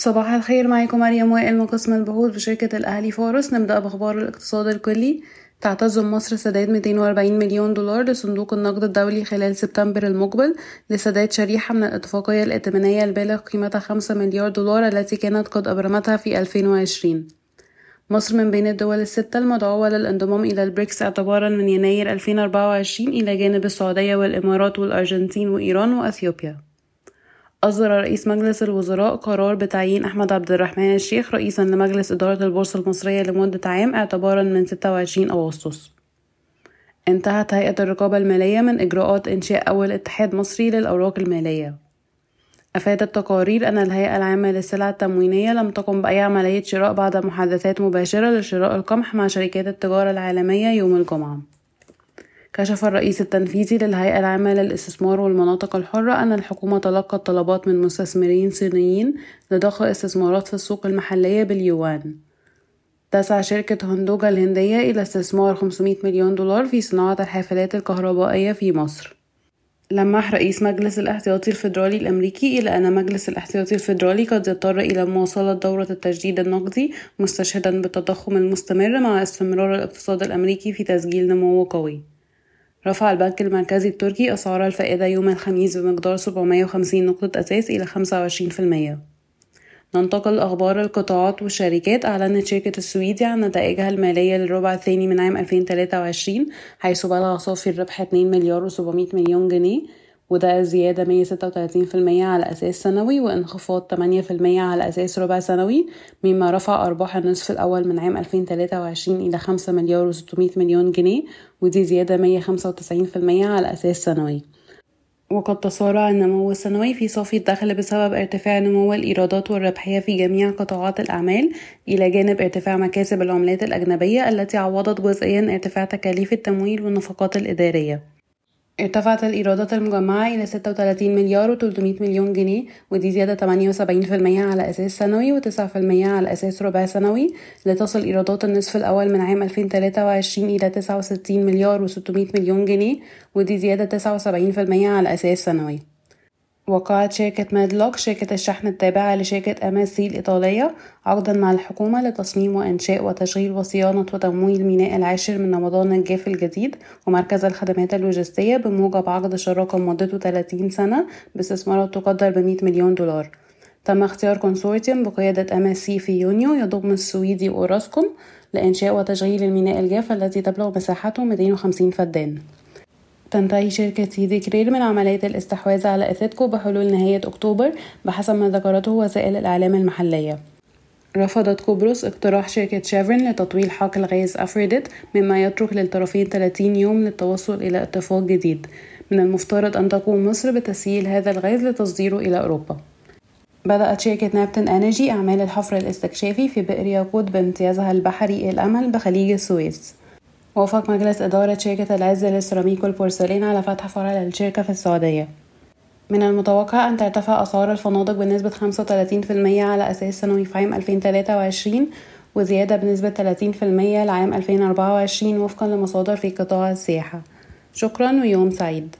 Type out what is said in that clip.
صباح الخير معاكم مريم وائل من قسم البحوث بشركة الأهلي فارس نبدأ بأخبار الاقتصاد الكلي. تعتزم مصر سداد 240 مليون دولار لصندوق النقد الدولي خلال سبتمبر المقبل لسداد شريحة من الاتفاقية الائتمانية البالغ قيمتها 5 مليار دولار التي كانت قد أبرمتها في 2020 مصر من بين الدول الستة المدعوة للانضمام إلى البريكس اعتبارا من يناير 2024 إلى جانب السعودية والإمارات والأرجنتين وإيران وأثيوبيا. أصدر رئيس مجلس الوزراء قرار بتعيين أحمد عبد الرحمن الشيخ رئيسا لمجلس إدارة البورصة المصرية لمدة عام اعتبارا من 26 أغسطس. انتهت هيئة الرقابة المالية من إجراءات إنشاء أول اتحاد مصري للأوراق المالية. أفادت تقارير أن الهيئة العامة للسلع التموينية لم تقم بأي عملية شراء بعد محادثات مباشرة لشراء القمح مع شركات التجارة العالمية يوم الجمعة. كشف الرئيس التنفيذي للهيئة العامة للاستثمار والمناطق الحرة أن الحكومة تلقت طلبات من مستثمرين صينيين لضخ استثمارات في السوق المحلية باليوان. تسعى شركة هندوجا الهندية إلى استثمار 500 مليون دولار في صناعة الحافلات الكهربائية في مصر. لمح رئيس مجلس الاحتياطي الفيدرالي الأمريكي إلى أن مجلس الاحتياطي الفيدرالي قد يضطر إلى مواصلة دورة التجديد النقدي مستشهدا بالتضخم المستمر مع استمرار الاقتصاد الأمريكي في تسجيل نمو قوي. رفع البنك المركزي التركي أسعار الفائدة يوم الخميس بمقدار 750 نقطة أساس إلى 25% ننتقل لأخبار القطاعات والشركات. أعلنت شركة السويدي عن نتائجها المالية للربع الثاني من عام 2023 حيث بلغ صافي الربح 2 مليار و700 مليون جنيه. وده زيادة 136% على أساس سنوي وانخفاض 8% على أساس ربع سنوي مما رفع أرباح النصف الأول من عام 2023 إلى 5 مليار و600 مليون جنيه ودي زيادة 195% على أساس سنوي. وقد تسارع النمو السنوي في صافي الدخل بسبب ارتفاع نمو الإيرادات والربحية في جميع قطاعات الأعمال إلى جانب ارتفاع مكاسب العملات الأجنبية التي عوضت جزئيا ارتفاع تكاليف التمويل والنفقات الإدارية. ارتفعت الإيرادات المجمعة إلى 36 مليار و300 مليون جنيه ودي زيادة 78% على أساس سنوي و9% على أساس ربع سنوي لتصل إيرادات النصف الأول من عام 2023 إلى 69 مليار و600 مليون جنيه ودي زيادة 79% على أساس سنوي. وقعت شركة ميدلوج شركة الشحن التابعة لشركة أم سي الإيطالية عقدا مع الحكومة لتصميم وإنشاء وتشغيل وصيانة وتمويل ميناء العاشر من رمضان الجاف الجديد ومركز الخدمات اللوجستية بموجب عقد شراكة مدته 30 سنة باستثمارات تقدر ب 100 مليون دولار. تم اختيار كونسورتيوم بقيادة أم سي في يونيو يضم السويدي أوراسكوم لإنشاء وتشغيل الميناء الجاف الذي تبلغ مساحته 250 فدان. تنتهي شركة سيدي كرير من عملية الاستحواذ على إثيتكو بحلول نهاية أكتوبر بحسب ما ذكرته وسائل الإعلام المحلية. رفضت قبرص اقتراح شركة شيفرن لتطويل حقل غاز أفريدت مما يترك للطرفين 30 يوم للتوصل إلى اتفاق جديد. من المفترض أن تقوم مصر بتسييل هذا الغاز لتصديره إلى أوروبا. بدأت شركة نابتن أنرجي أعمال الحفر الاستكشافي في بئر ياقوت بامتيازها البحري الأمل بخليج السويس. وافق مجلس إدارة شركة العز للسيراميك والبورسلين على فتح فرع للشركة في السعودية. من المتوقع أن ترتفع أسعار الفنادق بنسبة 35% على أساس سنوي في عام 2023 وزيادة بنسبة 30% لعام 2024 وفقا لمصادر في قطاع السياحة. شكرا ويوم سعيد.